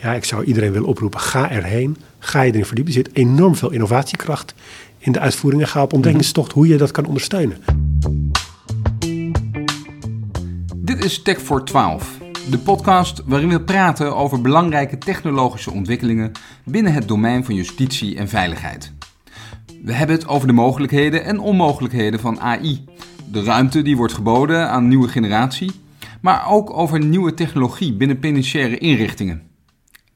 Ja, ik zou iedereen willen oproepen, ga erheen. Ga je erin verdiepen. Er zit enorm veel innovatiekracht in de uitvoering. En ga op ontdekkingstocht hoe je dat kan ondersteunen. Dit is Tech voor 12, de podcast waarin we praten over belangrijke technologische ontwikkelingen binnen het domein van justitie en veiligheid. We hebben het over de mogelijkheden en onmogelijkheden van AI, de ruimte die wordt geboden aan nieuwe generatie, maar ook over nieuwe technologie binnen penitentiaire inrichtingen.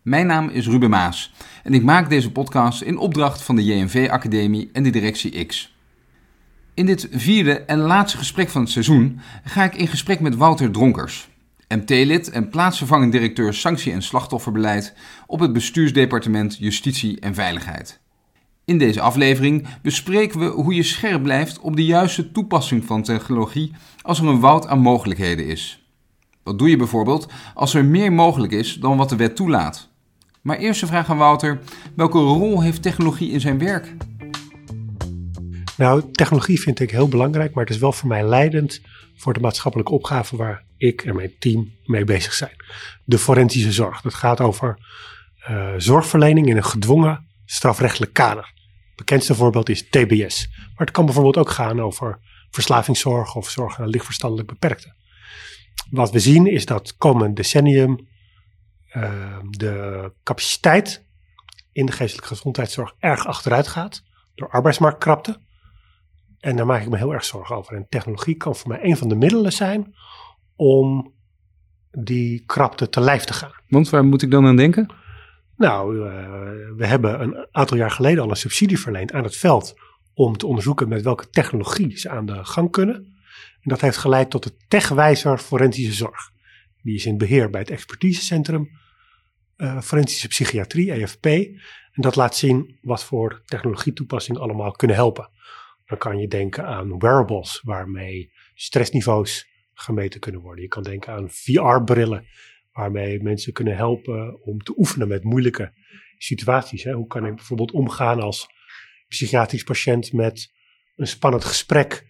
Mijn naam is Ruben Maas en ik maak deze podcast in opdracht van de JNV Academie en de directie X. In dit vierde en laatste gesprek van het seizoen ga ik in gesprek met Wouter Dronkers, MT-lid en plaatsvervangend directeur sanctie- en slachtofferbeleid op het bestuursdepartement Justitie en Veiligheid. In deze aflevering bespreken we hoe je scherp blijft op de juiste toepassing van technologie als er een woud aan mogelijkheden is. Wat doe je bijvoorbeeld als er meer mogelijk is dan wat de wet toelaat? Maar eerst de vraag aan Wouter: welke rol heeft technologie in zijn werk? Nou, technologie vind ik heel belangrijk, maar het is wel voor mij leidend voor de maatschappelijke opgave waar ik en mijn team mee bezig zijn. De forensische zorg. Dat gaat over uh, zorgverlening in een gedwongen strafrechtelijk kader. Het bekendste voorbeeld is TBS. Maar het kan bijvoorbeeld ook gaan over verslavingszorg of zorg aan lichtverstandelijk beperkten. Wat we zien is dat komend decennium uh, de capaciteit in de geestelijke gezondheidszorg erg achteruit gaat door arbeidsmarktkrapte. En daar maak ik me heel erg zorgen over. En technologie kan voor mij een van de middelen zijn om die krapte te lijf te gaan. Want waar moet ik dan aan denken? Nou, uh, we hebben een aantal jaar geleden al een subsidie verleend aan het veld om te onderzoeken met welke technologie ze aan de gang kunnen. En dat heeft geleid tot de techwijzer forensische zorg. Die is in beheer bij het expertisecentrum uh, forensische psychiatrie, EFP. En dat laat zien wat voor technologietoepassingen allemaal kunnen helpen. Dan kan je denken aan wearables waarmee stressniveaus gemeten kunnen worden. Je kan denken aan VR-brillen waarmee mensen kunnen helpen om te oefenen met moeilijke situaties. Hè. Hoe kan ik bijvoorbeeld omgaan als psychiatrisch patiënt met een spannend gesprek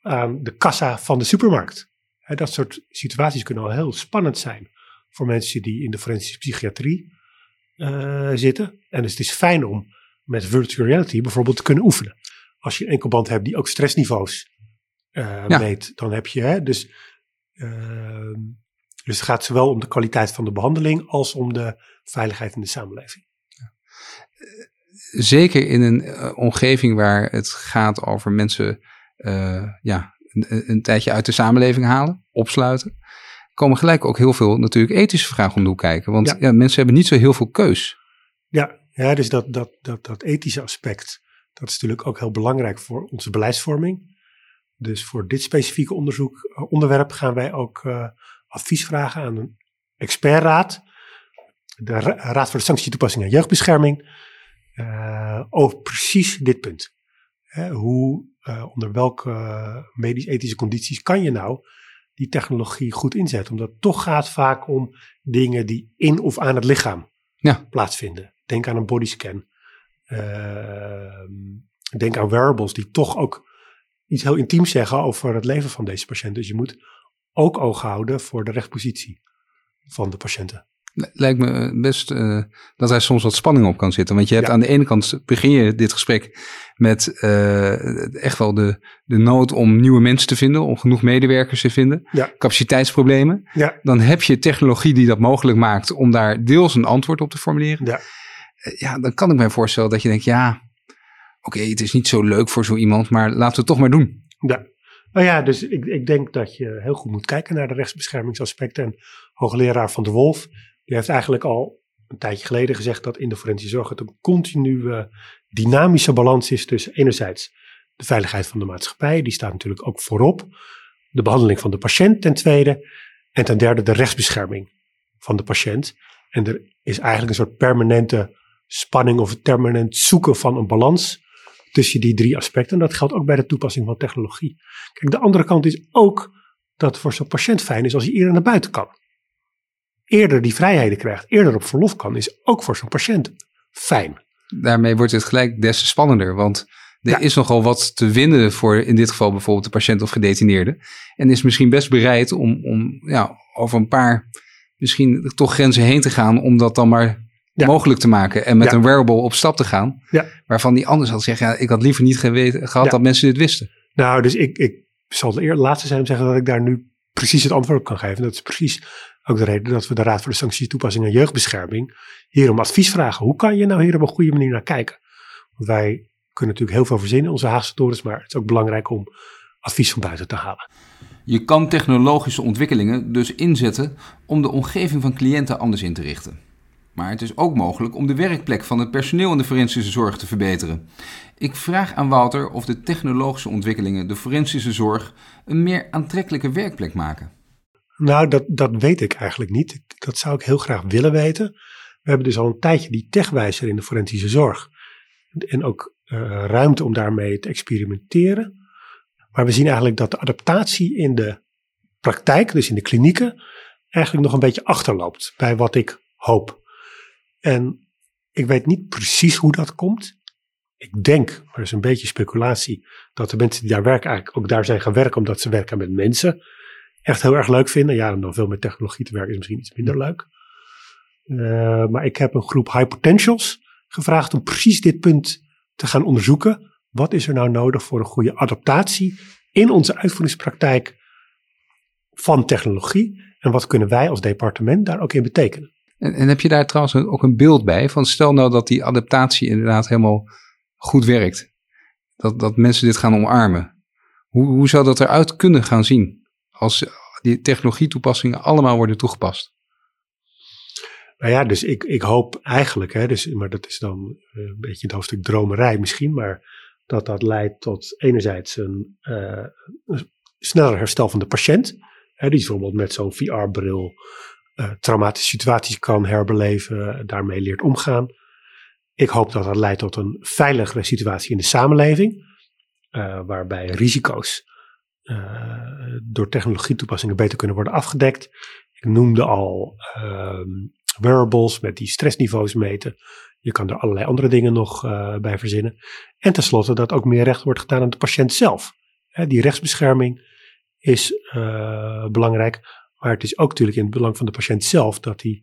aan de kassa van de supermarkt? Hè, dat soort situaties kunnen al heel spannend zijn voor mensen die in de forensische psychiatrie uh, zitten. En dus het is fijn om met virtual reality bijvoorbeeld te kunnen oefenen. Als je een enkelband hebt die ook stressniveaus uh, ja. meet, dan heb je hè, dus, uh, dus het gaat zowel om de kwaliteit van de behandeling als om de veiligheid in de samenleving. Zeker in een omgeving waar het gaat over mensen ja, een, een tijdje uit de samenleving halen, opsluiten komen gelijk ook heel veel natuurlijk ethische vragen om de hoek kijken. Want ja. mensen hebben niet zo heel veel keus. Ja, ja dus dat, dat, dat, dat ethische aspect, dat is natuurlijk ook heel belangrijk voor onze beleidsvorming. Dus voor dit specifieke onderzoek, uh, onderwerp gaan wij ook uh, advies vragen aan een expertraad. De Ra Raad voor de Sanctietoepassing en Jeugdbescherming. Uh, over precies dit punt. Hè, hoe, onder welke medisch-ethische condities kan je nou die technologie goed inzet. Omdat het toch gaat vaak om dingen die in of aan het lichaam ja. plaatsvinden. Denk aan een bodyscan. Uh, denk aan wearables die toch ook iets heel intiems zeggen over het leven van deze patiënt. Dus je moet ook oog houden voor de rechtpositie van de patiënten lijkt me best uh, dat er soms wat spanning op kan zitten. Want je hebt aan de ene kant begin je dit gesprek met uh, echt wel de, de nood om nieuwe mensen te vinden, om genoeg medewerkers te vinden, ja. capaciteitsproblemen. Ja. Dan heb je technologie die dat mogelijk maakt om daar deels een antwoord op te formuleren. Ja, uh, ja dan kan ik mij voorstellen dat je denkt, ja, oké, okay, het is niet zo leuk voor zo iemand, maar laten we het toch maar doen. Ja. Nou ja, dus ik, ik denk dat je heel goed moet kijken naar de rechtsbeschermingsaspecten. En hoogleraar Van der Wolf die heeft eigenlijk al een tijdje geleden gezegd dat in de forensische zorg het een continue dynamische balans is tussen enerzijds de veiligheid van de maatschappij, die staat natuurlijk ook voorop, de behandeling van de patiënt ten tweede en ten derde de rechtsbescherming van de patiënt. En er is eigenlijk een soort permanente spanning of het permanent zoeken van een balans tussen die drie aspecten. En dat geldt ook bij de toepassing van technologie. Kijk, de andere kant is ook dat het voor zo'n patiënt fijn is als hij eerder naar buiten kan eerder die vrijheden krijgt, eerder op verlof kan, is ook voor zo'n patiënt fijn. Daarmee wordt het gelijk des te spannender, want er ja. is nogal wat te winnen voor in dit geval bijvoorbeeld de patiënt of gedetineerde. En is misschien best bereid om, om ja, over een paar misschien toch grenzen heen te gaan om dat dan maar Ja. mogelijk te maken. En met Ja. een wearable op stap te gaan. Ja. Waarvan die anders had zeggen, ja, ik had liever niet geweten, gehad dat mensen dit wisten. Nou, dus ik, ik zal de laatste zijn om te zeggen dat ik daar nu precies het antwoord op kan geven. Dat is precies ook de reden dat we de Raad voor de Sancties Toepassing en Jeugdbescherming hier om advies vragen. Hoe kan je nou hier op een goede manier naar kijken? Want wij kunnen natuurlijk heel veel verzinnen in onze Haagse torens, maar het is ook belangrijk om advies van buiten te halen. Je kan technologische ontwikkelingen dus inzetten om de omgeving van cliënten anders in te richten. Maar het is ook mogelijk om de werkplek van het personeel in de forensische zorg te verbeteren. Ik vraag aan Wouter of de technologische ontwikkelingen de forensische zorg een meer aantrekkelijke werkplek maken. Nou, dat, dat weet ik eigenlijk niet. Dat zou ik heel graag willen weten. We hebben dus al een tijdje die techwijzer in de forensische zorg. En ook eh, ruimte om daarmee te experimenteren. Maar we zien eigenlijk dat de adaptatie in de praktijk, dus in de klinieken, eigenlijk nog een beetje achterloopt bij wat ik hoop. En ik weet niet precies hoe dat komt. Ik denk, maar dat is een beetje speculatie, dat de mensen die daar werken eigenlijk ook daar zijn gaan werken omdat ze werken met mensen echt heel erg leuk vinden. Ja, dan veel met technologie te werken is misschien iets minder leuk. Eh, maar ik heb een groep high potentials gevraagd om precies dit punt te gaan onderzoeken. Wat is er nou nodig voor een goede adaptatie in onze uitvoeringspraktijk van technologie? En wat kunnen wij als departement daar ook in betekenen? En, en heb je daar trouwens ook een beeld bij? Van stel nou dat die adaptatie inderdaad helemaal goed werkt. Dat, dat mensen dit gaan omarmen. Hoe, hoe zou dat eruit kunnen gaan zien? Als die technologietoepassingen allemaal worden toegepast. Nou ja, dus ik, ik hoop eigenlijk, hè, dus, maar dat is dan eh, een beetje het hoofdstuk dromerij misschien, maar dat dat leidt tot enerzijds een, een sneller herstel van de patiënt. Hè, die bijvoorbeeld met zo'n VR-bril eh, traumatische situaties kan herbeleven, daarmee leert omgaan. Ik hoop dat dat leidt tot een veiligere situatie in de samenleving, waarbij risico's door technologietoepassingen beter kunnen worden afgedekt. Ik noemde al ehm, wearables met die stressniveaus meten. Je kan er allerlei andere dingen nog eh, bij verzinnen. En tenslotte dat ook meer recht wordt gedaan aan de patiënt zelf. Die rechtsbescherming is eh, belangrijk, maar het is ook natuurlijk in het belang van de patiënt zelf dat hij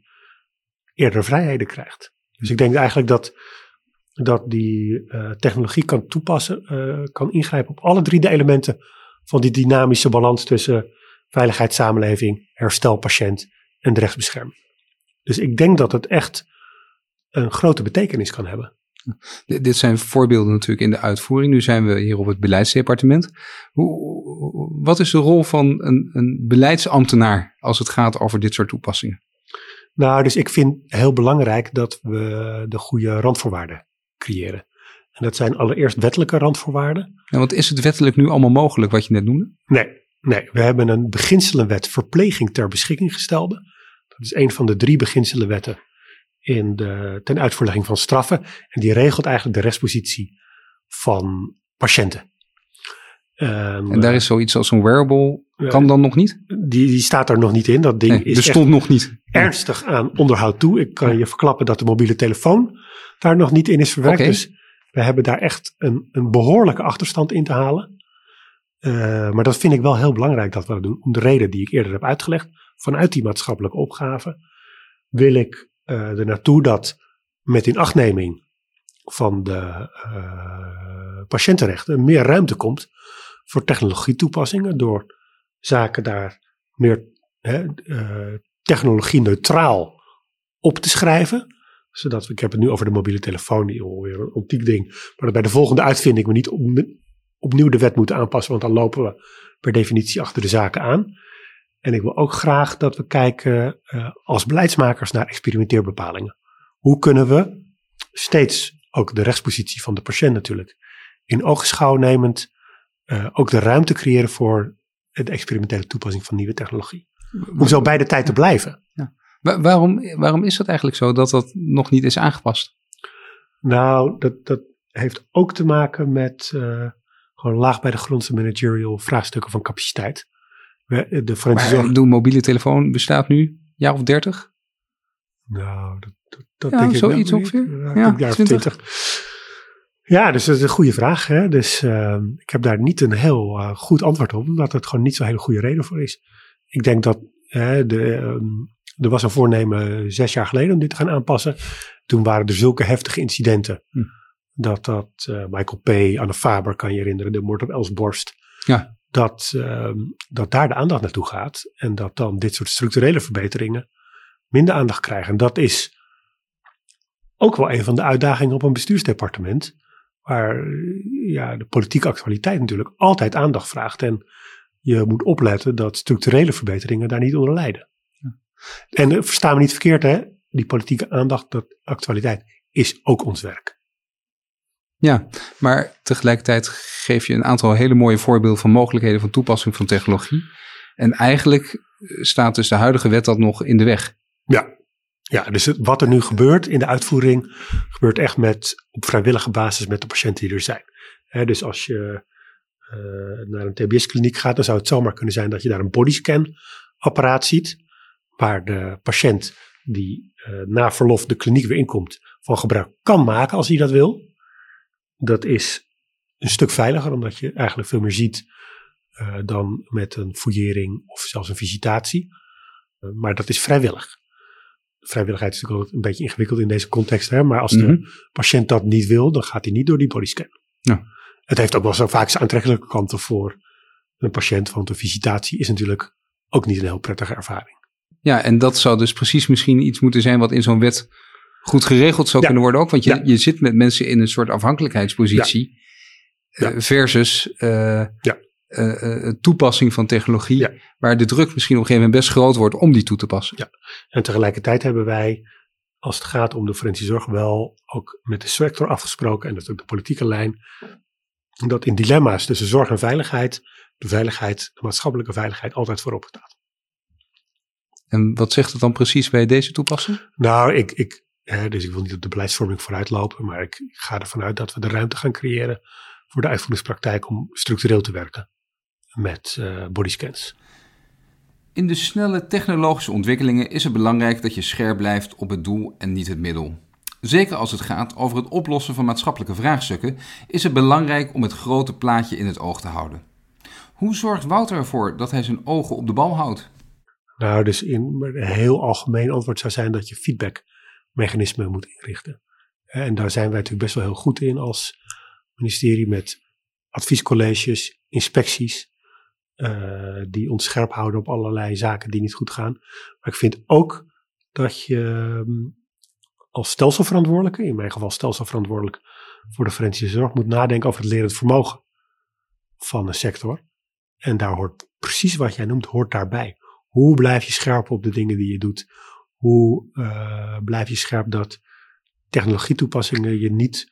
eerder vrijheden krijgt. Dus ik denk eigenlijk dat, dat die eh, technologie kan toepassen, eh, kan ingrijpen op alle drie de elementen van die dynamische balans tussen veiligheid, samenleving, herstel, patiënt en de rechtsbescherming. Dus ik denk dat het echt een grote betekenis kan hebben. Dit zijn voorbeelden natuurlijk in de uitvoering. Nu zijn we hier op het beleidsdepartement. Hoe- wat is de rol van een, een beleidsambtenaar als het gaat over dit soort toepassingen? Nou, dus ik vind heel belangrijk dat we de goede randvoorwaarden creëren. En dat zijn allereerst wettelijke randvoorwaarden. Ja, want is het wettelijk nu allemaal mogelijk wat je net noemde? Nee, nee, we hebben een beginselenwet verpleging ter beschikking gestelde. Dat is een van de drie beginselenwetten in de, ten uitvoerlegging van straffen. En die regelt eigenlijk de rechtspositie van patiënten. En, En daar is zoiets als een wearable, kan dan nog niet? die, die staat er nog niet in. Dat ding Nee, is er stond nog niet. ernstig aan onderhoud toe. Ik kan je verklappen dat de mobiele telefoon daar nog niet in is verwerkt. Dus we hebben daar echt een, een behoorlijke achterstand in te halen. Eh, maar dat vind ik wel heel belangrijk dat we dat doen. Om de reden die ik eerder heb uitgelegd. Vanuit die maatschappelijke opgave wil ik eh er naartoe dat met inachtneming van de eh, patiëntenrechten meer ruimte komt voor technologietoepassingen. Door zaken daar meer hè, eh, technologie-neutraal op te schrijven. Zodat we, ik heb het nu over de mobiele telefoon, die alweer een antiek ding. Maar dat bij de volgende uitvinding we niet op, opnieuw de wet moeten aanpassen, want dan lopen we per definitie achter de zaken aan. En ik wil ook graag dat we kijken eh, als beleidsmakers naar experimenteerbepalingen. Hoe kunnen we steeds ook de rechtspositie van de patiënt natuurlijk in oogschouw nemend eh, ook de ruimte creëren voor de experimentele toepassing van nieuwe technologie. Om zo bij de tijd te blijven. Wa- waarom, waarom is dat eigenlijk zo dat dat nog niet is aangepast? Nou, dat, dat heeft ook te maken met eh, gewoon laag bij de grondse managerial vraagstukken van capaciteit. We- De zorg. de mobiele telefoon bestaat nu een jaar of dertig? Nou, dat, dat, dat Ja, denk ik zoiets ongeveer. Ja, Ja, jaar of 20. twintig. Ja, dus dat is een goede vraag. Hè? Dus eh, ik heb daar niet een heel eh, goed antwoord op, omdat het gewoon niet zo'n hele goede reden voor is. Ik denk dat eh, de, ehm, er was een voornemen zes jaar geleden om dit te gaan aanpassen. Toen waren er zulke heftige incidenten. Hm. Dat dat uh, Michael P., Anne Faber kan je herinneren, de moord op Elsborst. Ja. Dat, uh, dat daar de aandacht naartoe gaat. En dat dan dit soort structurele verbeteringen minder aandacht krijgen. En dat is ook wel een van de uitdagingen op een bestuursdepartement. Waar ja, de politieke actualiteit natuurlijk altijd aandacht vraagt. En je moet opletten dat structurele verbeteringen daar niet onder lijden. En uh, versta me niet verkeerd, hè? die politieke aandacht, dat actualiteit, is ook ons werk. Ja, maar tegelijkertijd geef je een aantal hele mooie voorbeelden van mogelijkheden van toepassing van technologie. En eigenlijk staat dus de huidige wet dat nog in de weg. Ja, ja dus wat er nu gebeurt in de uitvoering, gebeurt echt met, op vrijwillige basis met de patiënten die er zijn. He, dus als je uh, naar een TBS-kliniek gaat, dan zou het zomaar kunnen zijn dat je daar een bodyscan-apparaat ziet, waar de patiënt die uh, na verlof de kliniek weer inkomt, van gebruik kan maken als hij dat wil. Dat is een stuk veiliger, omdat je eigenlijk veel meer ziet uh, dan met een fouillering of zelfs een visitatie. Uh, maar dat is vrijwillig. Vrijwilligheid is natuurlijk altijd een beetje ingewikkeld in deze context, hè? maar als mm -hmm. de patiënt dat niet wil, dan gaat hij niet door die bodyscan. Ja. Het heeft ook wel zo vaak zijn aantrekkelijke kanten voor een patiënt, want een visitatie is natuurlijk ook niet een heel prettige ervaring. Ja, en dat zou dus precies misschien iets moeten zijn wat in zo'n wet goed geregeld zou Ja. kunnen worden ook. Want je, Ja. je zit met mensen in een soort afhankelijkheidspositie Ja. eh, versus Ja. eh, toepassing van technologie. Waar de druk misschien op een gegeven moment best groot wordt om die toe te passen. Ja. En tegelijkertijd hebben wij, als het gaat om de forensische zorg, wel ook met de sector afgesproken, en dat is ook de politieke lijn, dat in dilemma's tussen zorg en veiligheid, de veiligheid, de maatschappelijke veiligheid altijd voorop staat. En wat zegt het dan precies bij deze toepassing? Nou, ik, ik, eh, dus ik wil niet op de beleidsvorming vooruitlopen, maar ik, ga ervan uit dat we de ruimte gaan creëren voor de uitvoeringspraktijk om structureel te werken met eh bodyscans. In de snelle technologische ontwikkelingen is het belangrijk dat je scherp blijft op het doel en niet het middel. Zeker als het gaat over het oplossen van maatschappelijke vraagstukken, is het belangrijk om het grote plaatje in het oog te houden. Hoe zorgt Wouter ervoor dat hij zijn ogen op de bal houdt? Nou, dus in een heel algemeen antwoord zou zijn dat je feedbackmechanismen moet inrichten. En daar zijn wij natuurlijk best wel heel goed in als ministerie met adviescolleges, inspecties, eh, die ons scherp houden op allerlei zaken die niet goed gaan. Maar ik vind ook dat je mm, als stelselverantwoordelijke, in mijn geval stelselverantwoordelijk voor de forensische zorg, moet nadenken over het lerend vermogen van een sector. En daar hoort precies wat jij noemt, hoort daarbij. Hoe blijf je scherp op de dingen die je doet? Hoe uh, blijf je scherp dat technologietoepassingen je niet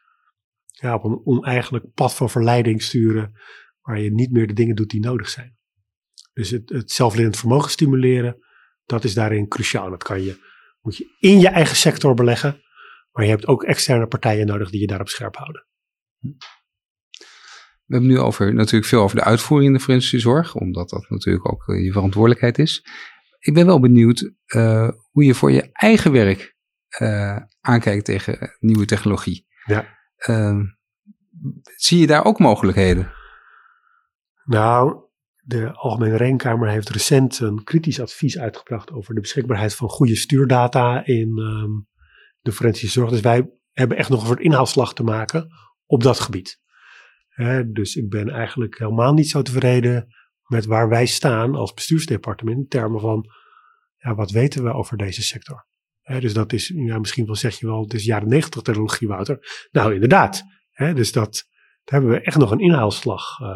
ja, op een oneigenlijk pad van verleiding sturen, waar je niet meer de dingen doet die nodig zijn. Dus het, het zelflerend vermogen stimuleren, dat is daarin cruciaal. Dat kan je, moet je in je eigen sector beleggen, maar je hebt ook externe partijen nodig die je daarop scherp houden. We hebben nu over, natuurlijk veel over de uitvoering in de forensische zorg, omdat dat natuurlijk ook eh, je verantwoordelijkheid is. Ik ben wel benieuwd uh, hoe je voor je eigen werk uh, aankijkt tegen nieuwe technologie. Ja. Uh, zie je daar ook mogelijkheden? Nou, de Algemene Rekenkamer heeft recent een kritisch advies uitgebracht over de beschikbaarheid van goede stuurdata in um, de forensische zorg. Dus wij hebben echt nog een soort inhaalslag te maken op dat gebied. He, dus ik ben eigenlijk helemaal niet zo tevreden met waar wij staan als bestuursdepartement in termen van ja, wat weten we over deze sector. He, dus dat is, ja, misschien wel zeg je wel, het is jaren negentig technologie, Wouter. Nou, inderdaad. He, dus dat, daar hebben we echt nog een inhaalslag uh,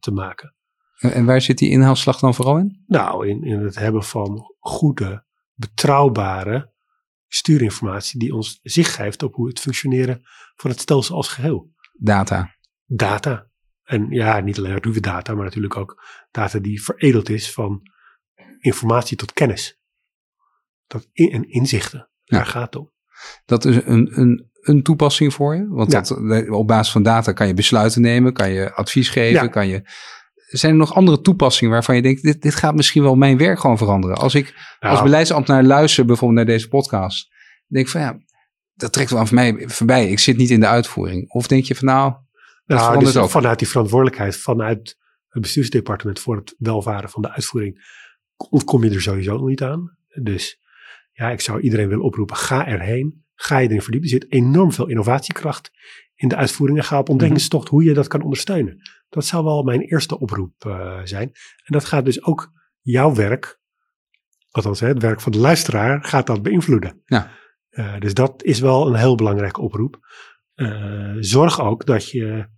te maken. En waar zit die inhaalslag dan vooral in? Nou, in, in het hebben van goede, betrouwbare stuurinformatie die ons zicht geeft op hoe het functioneren van het stelsel als geheel. Data. Data. En ja, niet alleen ruwe data, maar natuurlijk ook data die veredeld is van informatie tot kennis. Dat in, en inzichten. Ja. Daar gaat het om. Dat is een, een, een toepassing voor je? Want ja. dat, op basis van data kan je besluiten nemen, kan je advies geven, ja. kan je zijn er nog andere toepassingen waarvan je denkt, dit, dit gaat misschien wel mijn werk gewoon veranderen? Als ik nou, als beleidsambtenaar luister bijvoorbeeld naar deze podcast, denk ik van ja, dat trekt wel aan mij voorbij. Ik zit niet in de uitvoering. Of denk je van nou, dat nou, dus ook. vanuit die verantwoordelijkheid, vanuit het bestuursdepartement voor het welvaren van de uitvoering, ontkom je er sowieso niet aan. Dus ja, ik zou iedereen willen oproepen, ga erheen. Ga je erin verdiepen. Er zit enorm veel innovatiekracht in de uitvoering. En ga op ontdekkingstocht hoe je dat kan ondersteunen. Dat zou wel mijn eerste oproep uh, zijn. En dat gaat dus ook jouw werk, althans het werk van de luisteraar, gaat dat beïnvloeden. Ja. Uh, dus dat is wel een heel belangrijke oproep. Uh, zorg ook dat je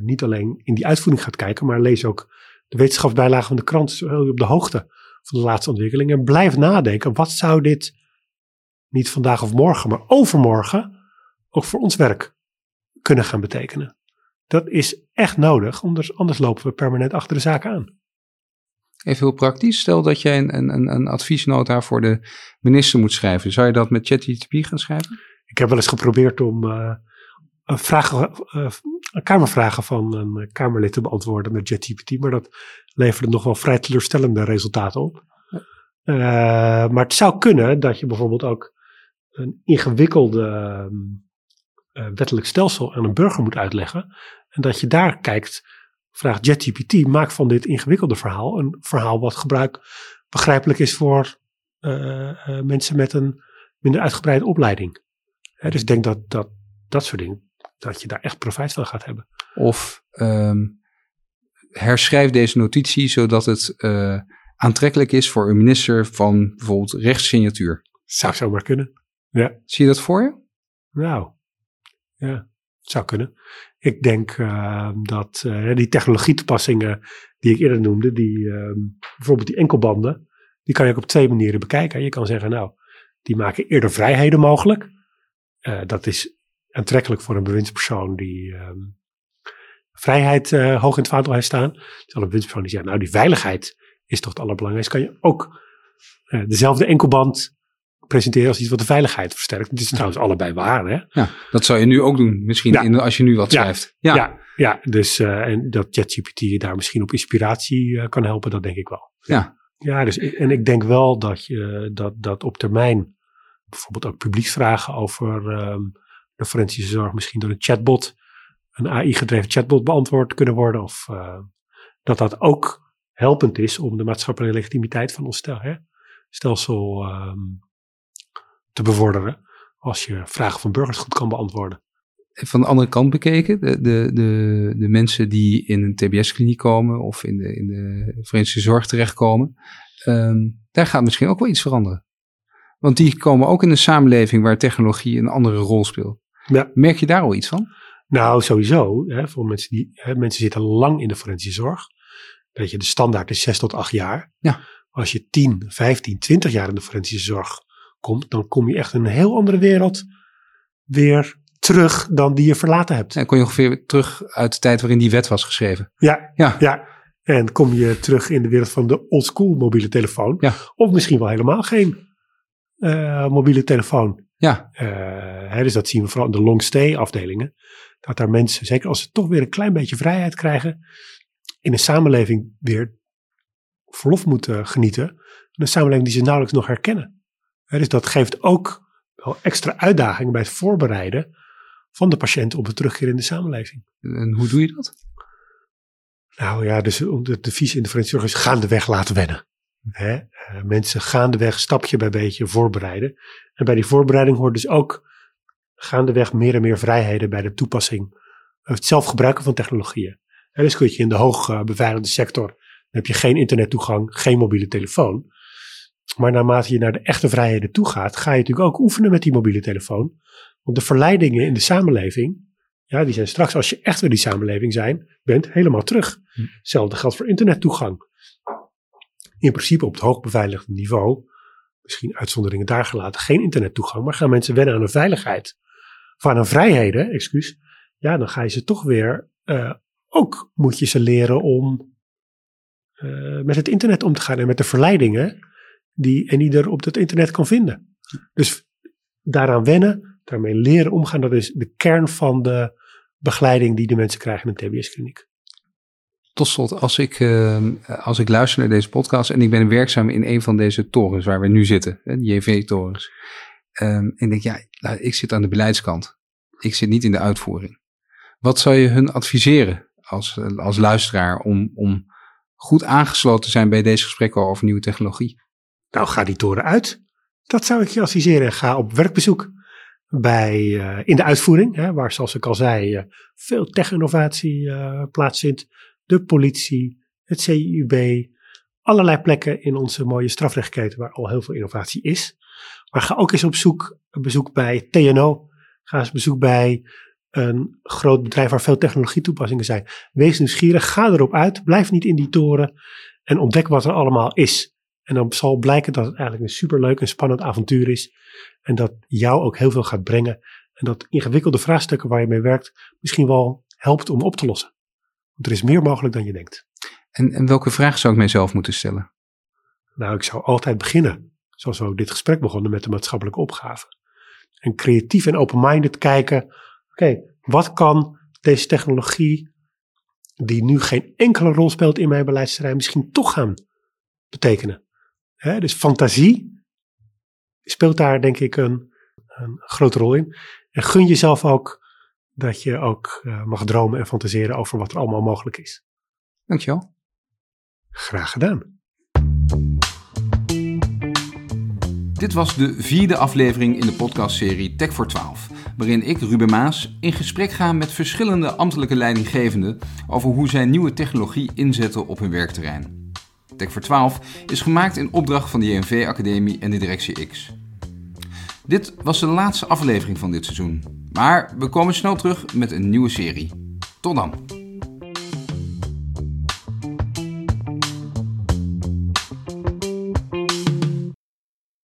niet alleen in die uitvoering gaat kijken, maar lees ook de wetenschapsbijlage van de krant. Zo op de hoogte van de laatste ontwikkelingen. En blijf nadenken, wat zou dit niet vandaag of morgen, maar overmorgen ook voor ons werk kunnen gaan betekenen. Dat is echt nodig, anders, anders lopen we permanent achter de zaken aan. Even heel praktisch, stel dat jij een, een, een adviesnota voor de minister moet schrijven. Zou je dat met ChatGPT gaan schrijven? Ik heb wel eens geprobeerd om uh, vragen, uh, kamervragen van een Kamerlid te beantwoorden met ChatGPT, maar dat leverde nog wel vrij teleurstellende resultaten op. Uh, maar het zou kunnen dat je bijvoorbeeld ook een ingewikkelde uh, wettelijk stelsel aan een burger moet uitleggen. En dat je daar kijkt, vraagt JetGPT, maak van dit ingewikkelde verhaal een verhaal wat gebruik begrijpelijk is voor uh, mensen met een minder uitgebreide opleiding. Dus ik denk dat, dat dat soort dingen, dat je daar echt profijt van gaat hebben. Of um, herschrijf deze notitie zodat het uh, aantrekkelijk is voor een minister van bijvoorbeeld rechtssignatuur. Zou zomaar kunnen. Ja. Zie je dat voor je? Nou, ja, het zou kunnen. Ik denk uh, dat uh, die technologietoepassingen die ik eerder noemde, die, uh, bijvoorbeeld die enkelbanden, die kan je ook op twee manieren bekijken. Je kan zeggen, nou, die maken eerder vrijheden mogelijk. Uh, dat is aantrekkelijk voor een bewindspersoon die ehm, vrijheid uh, hoog in het vaandel heeft staan. Terwijl een bewindspersoon die zegt, nou, die veiligheid is toch het allerbelangrijkste. Kan je ook dezelfde enkelband presenteren als iets wat de veiligheid versterkt. Het is trouwens allebei waar. Hè? Ja, dat zou je nu ook doen, misschien ja. in, als je nu wat schrijft. Ja, ja, ja dus uh, en dat ChatGPT je daar misschien op inspiratie uh, kan helpen, dat denk ik wel. Ja, ja dus, en ik denk wel dat, je, dat, dat op termijn bijvoorbeeld ook publieksvragen over um, de forensische zorg misschien door een chatbot, een AI-gedreven chatbot beantwoord kunnen worden. Of uh, dat dat ook helpend is om de maatschappelijke legitimiteit van ons stel, hè, stelsel um, te bevorderen. Als je vragen van burgers goed kan beantwoorden. Van de andere kant bekeken, de, de, de, mensen die in een TBS-kliniek komen of in de, in de forensische zorg terechtkomen, um, daar gaat misschien ook wel iets veranderen. Want die komen ook in een samenleving waar technologie een andere rol speelt. Ja. Merk je daar al iets van? Nou, sowieso. Hè, voor mensen die hè, mensen zitten lang in de forensische zorg. Dat je de standaard is 6 tot 8 jaar. Ja. Als je 10, 15, 20 jaar in de forensische zorg komt, dan kom je echt in een heel andere wereld weer terug dan die je verlaten hebt. En kom je ongeveer terug uit de tijd waarin die wet was geschreven. Ja, ja. ja. En kom je terug in de wereld van de oldschool mobiele telefoon. Ja. Of misschien wel helemaal geen uh, mobiele telefoon. Ja. Uh, hè, dus dat zien we vooral in de long stay afdelingen. Dat daar mensen, zeker als ze toch weer een klein beetje vrijheid krijgen, in een samenleving weer verlof moeten genieten. Een samenleving die ze nauwelijks nog herkennen. Dus dat geeft ook wel extra uitdagingen bij het voorbereiden van de patiënt op het terugkeer in de samenleving. En hoe doe je dat? Nou ja, dus de devies in de forensische zorg is gaandeweg laten wennen. Hè? Mensen gaandeweg stapje bij beetje voorbereiden. En bij die voorbereiding hoort dus ook gaandeweg meer en meer vrijheden bij de toepassing, het zelfgebruiken van technologieën. En dus kun je in de hoog beveiligde sector, dan heb je geen internettoegang, geen mobiele telefoon. Maar naarmate je naar de echte vrijheden toe gaat, ga je natuurlijk ook oefenen met die mobiele telefoon. Want de verleidingen in de samenleving, ja, die zijn straks als je echt weer die samenleving zijn, bent, helemaal terug. Hm. Hetzelfde geldt voor internettoegang. In principe op het hoogbeveiligde niveau, misschien uitzonderingen daar gelaten, geen internettoegang, maar gaan mensen wennen aan een veiligheid. Of aan een vrijheden, excuus. Ja, dan ga je ze toch weer, uh, ook moet je ze leren om uh, met het internet om te gaan en met de verleidingen die en die er op het internet kan vinden. Dus daaraan wennen, daarmee leren omgaan, dat is de kern van de begeleiding die de mensen krijgen in een TBS-kliniek. Tot slot, als ik, uh, als ik luister naar deze podcast en ik ben werkzaam in een van deze torens waar we nu zitten, de JV-torens, um, en denk, ja, ik zit aan de beleidskant. Ik zit niet in de uitvoering. Wat zou je hun adviseren als, als luisteraar om, om goed aangesloten te zijn bij deze gesprekken over nieuwe technologie? Nou, ga die toren uit. Dat zou ik je adviseren. Ga op werkbezoek bij, uh, in de uitvoering, hè, waar zoals ik al zei, uh, veel tech-innovatie plaatsvindt. De politie, het CIUB, allerlei plekken in onze mooie strafrechtketen waar al heel veel innovatie is. Maar ga ook eens op zoek, bezoek bij TNO. Ga eens bezoek bij een groot bedrijf waar veel technologie toepassingen zijn. Wees nieuwsgierig, ga erop uit, blijf niet in die toren en ontdek wat er allemaal is. En dan zal blijken dat het eigenlijk een superleuk en spannend avontuur is. En dat jou ook heel veel gaat brengen. En dat ingewikkelde vraagstukken waar je mee werkt misschien wel helpt om op te lossen. Want er is meer mogelijk dan je denkt. En, en welke vraag zou ik mijzelf moeten stellen? Nou, ik zou altijd beginnen, zoals we ook dit gesprek begonnen, met de maatschappelijke opgave. En creatief en open-minded kijken, oké, wat kan deze technologie, die nu geen enkele rol speelt in mijn beleidsterrein, misschien toch gaan betekenen? dus fantasie speelt daar denk ik een, een, grote rol in. En gun jezelf ook dat je ook uh, mag dromen en fantaseren over wat er allemaal mogelijk is. Dankjewel. Graag gedaan. Dit was de vierde aflevering in de podcastserie Tech voor 12, waarin ik, Ruben Maas, in gesprek ga met verschillende ambtelijke leidinggevenden over hoe zij nieuwe technologie inzetten op hun werkterrein. Tech voor 12 is gemaakt in opdracht van de JNV Academie en de Directie X. Dit was de laatste aflevering van dit seizoen, maar we komen snel terug met een nieuwe serie. Tot dan!